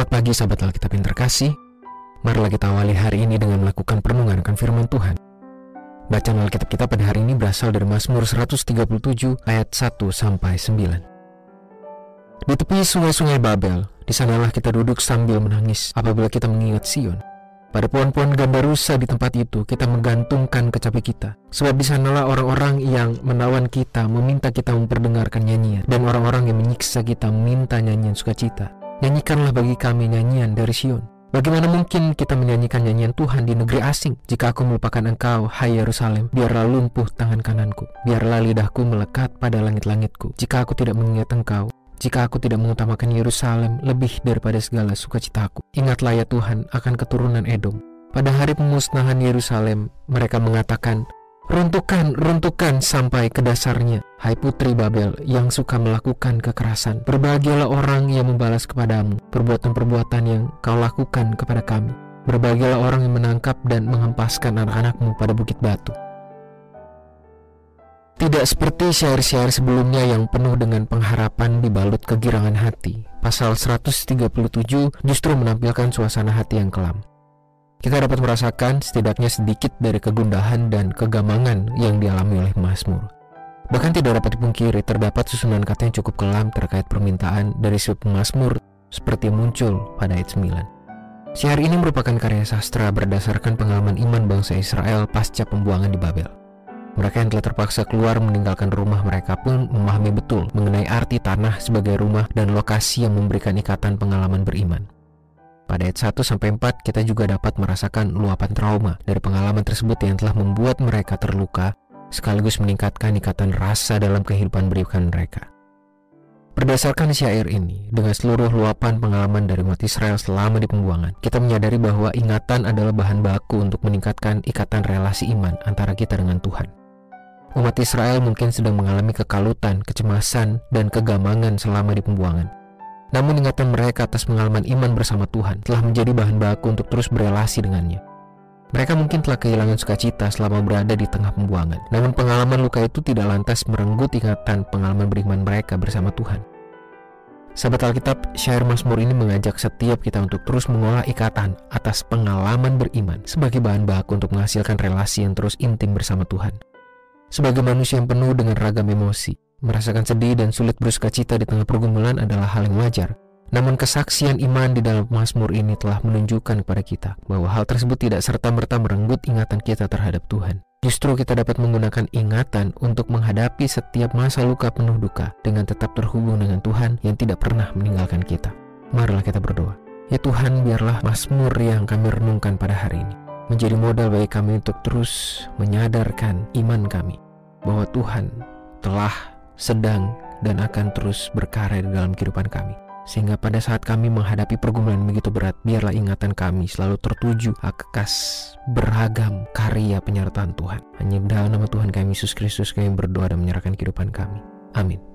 pagi sahabat Alkitab yang terkasih. Marilah kita awali hari ini dengan melakukan perenungan akan firman Tuhan. Bacaan Alkitab kita pada hari ini berasal dari Mazmur 137 ayat 1 sampai 9. Di tepi sungai-sungai Babel, di sanalah kita duduk sambil menangis apabila kita mengingat Sion. Pada pohon-pohon gandarusa di tempat itu, kita menggantungkan kecapi kita. Sebab di sanalah orang-orang yang menawan kita meminta kita memperdengarkan nyanyian, dan orang-orang yang menyiksa kita meminta nyanyian sukacita. Nyanyikanlah bagi kami nyanyian dari Sion. Bagaimana mungkin kita menyanyikan nyanyian Tuhan di negeri asing jika aku melupakan engkau, hai Yerusalem? Biarlah lumpuh tangan kananku, biarlah lidahku melekat pada langit-langitku. Jika aku tidak mengingat engkau, jika aku tidak mengutamakan Yerusalem lebih daripada segala sukacitaku. Ingatlah ya Tuhan akan keturunan Edom. Pada hari pemusnahan Yerusalem, mereka mengatakan, Runtuhkan, runtuhkan sampai ke dasarnya. Hai putri Babel yang suka melakukan kekerasan. Berbahagialah orang yang membalas kepadamu perbuatan-perbuatan yang kau lakukan kepada kami. Berbahagialah orang yang menangkap dan menghempaskan anak-anakmu pada bukit batu. Tidak seperti syair-syair sebelumnya yang penuh dengan pengharapan dibalut kegirangan hati. Pasal 137 justru menampilkan suasana hati yang kelam kita dapat merasakan setidaknya sedikit dari kegundahan dan kegamangan yang dialami oleh Mazmur. Bahkan tidak dapat dipungkiri terdapat susunan kata yang cukup kelam terkait permintaan dari si Mazmur seperti muncul pada ayat 9. Syair ini merupakan karya sastra berdasarkan pengalaman iman bangsa Israel pasca pembuangan di Babel. Mereka yang telah terpaksa keluar meninggalkan rumah mereka pun memahami betul mengenai arti tanah sebagai rumah dan lokasi yang memberikan ikatan pengalaman beriman. Pada ayat 1 sampai 4 kita juga dapat merasakan luapan trauma dari pengalaman tersebut yang telah membuat mereka terluka sekaligus meningkatkan ikatan rasa dalam kehidupan beriman mereka. Berdasarkan syair ini, dengan seluruh luapan pengalaman dari umat Israel selama di pembuangan, kita menyadari bahwa ingatan adalah bahan baku untuk meningkatkan ikatan relasi iman antara kita dengan Tuhan. Umat Israel mungkin sedang mengalami kekalutan, kecemasan, dan kegamangan selama di pembuangan. Namun ingatan mereka atas pengalaman iman bersama Tuhan telah menjadi bahan baku untuk terus berelasi dengannya. Mereka mungkin telah kehilangan sukacita selama berada di tengah pembuangan. Namun pengalaman luka itu tidak lantas merenggut ingatan pengalaman beriman mereka bersama Tuhan. Sahabat Alkitab, syair Mazmur ini mengajak setiap kita untuk terus mengolah ikatan atas pengalaman beriman sebagai bahan baku untuk menghasilkan relasi yang terus intim bersama Tuhan. Sebagai manusia yang penuh dengan ragam emosi, Merasakan sedih dan sulit bersuka cita di tengah pergumulan adalah hal yang wajar. Namun kesaksian iman di dalam Mazmur ini telah menunjukkan kepada kita bahwa hal tersebut tidak serta-merta merenggut ingatan kita terhadap Tuhan. Justru kita dapat menggunakan ingatan untuk menghadapi setiap masa luka penuh duka dengan tetap terhubung dengan Tuhan yang tidak pernah meninggalkan kita. Marilah kita berdoa. Ya Tuhan, biarlah Mazmur yang kami renungkan pada hari ini menjadi modal bagi kami untuk terus menyadarkan iman kami bahwa Tuhan telah sedang, dan akan terus berkarya di dalam kehidupan kami. Sehingga pada saat kami menghadapi pergumulan begitu berat, biarlah ingatan kami selalu tertuju akas beragam karya penyertaan Tuhan. Hanya dalam nama Tuhan kami Yesus Kristus kami berdoa dan menyerahkan kehidupan kami. Amin.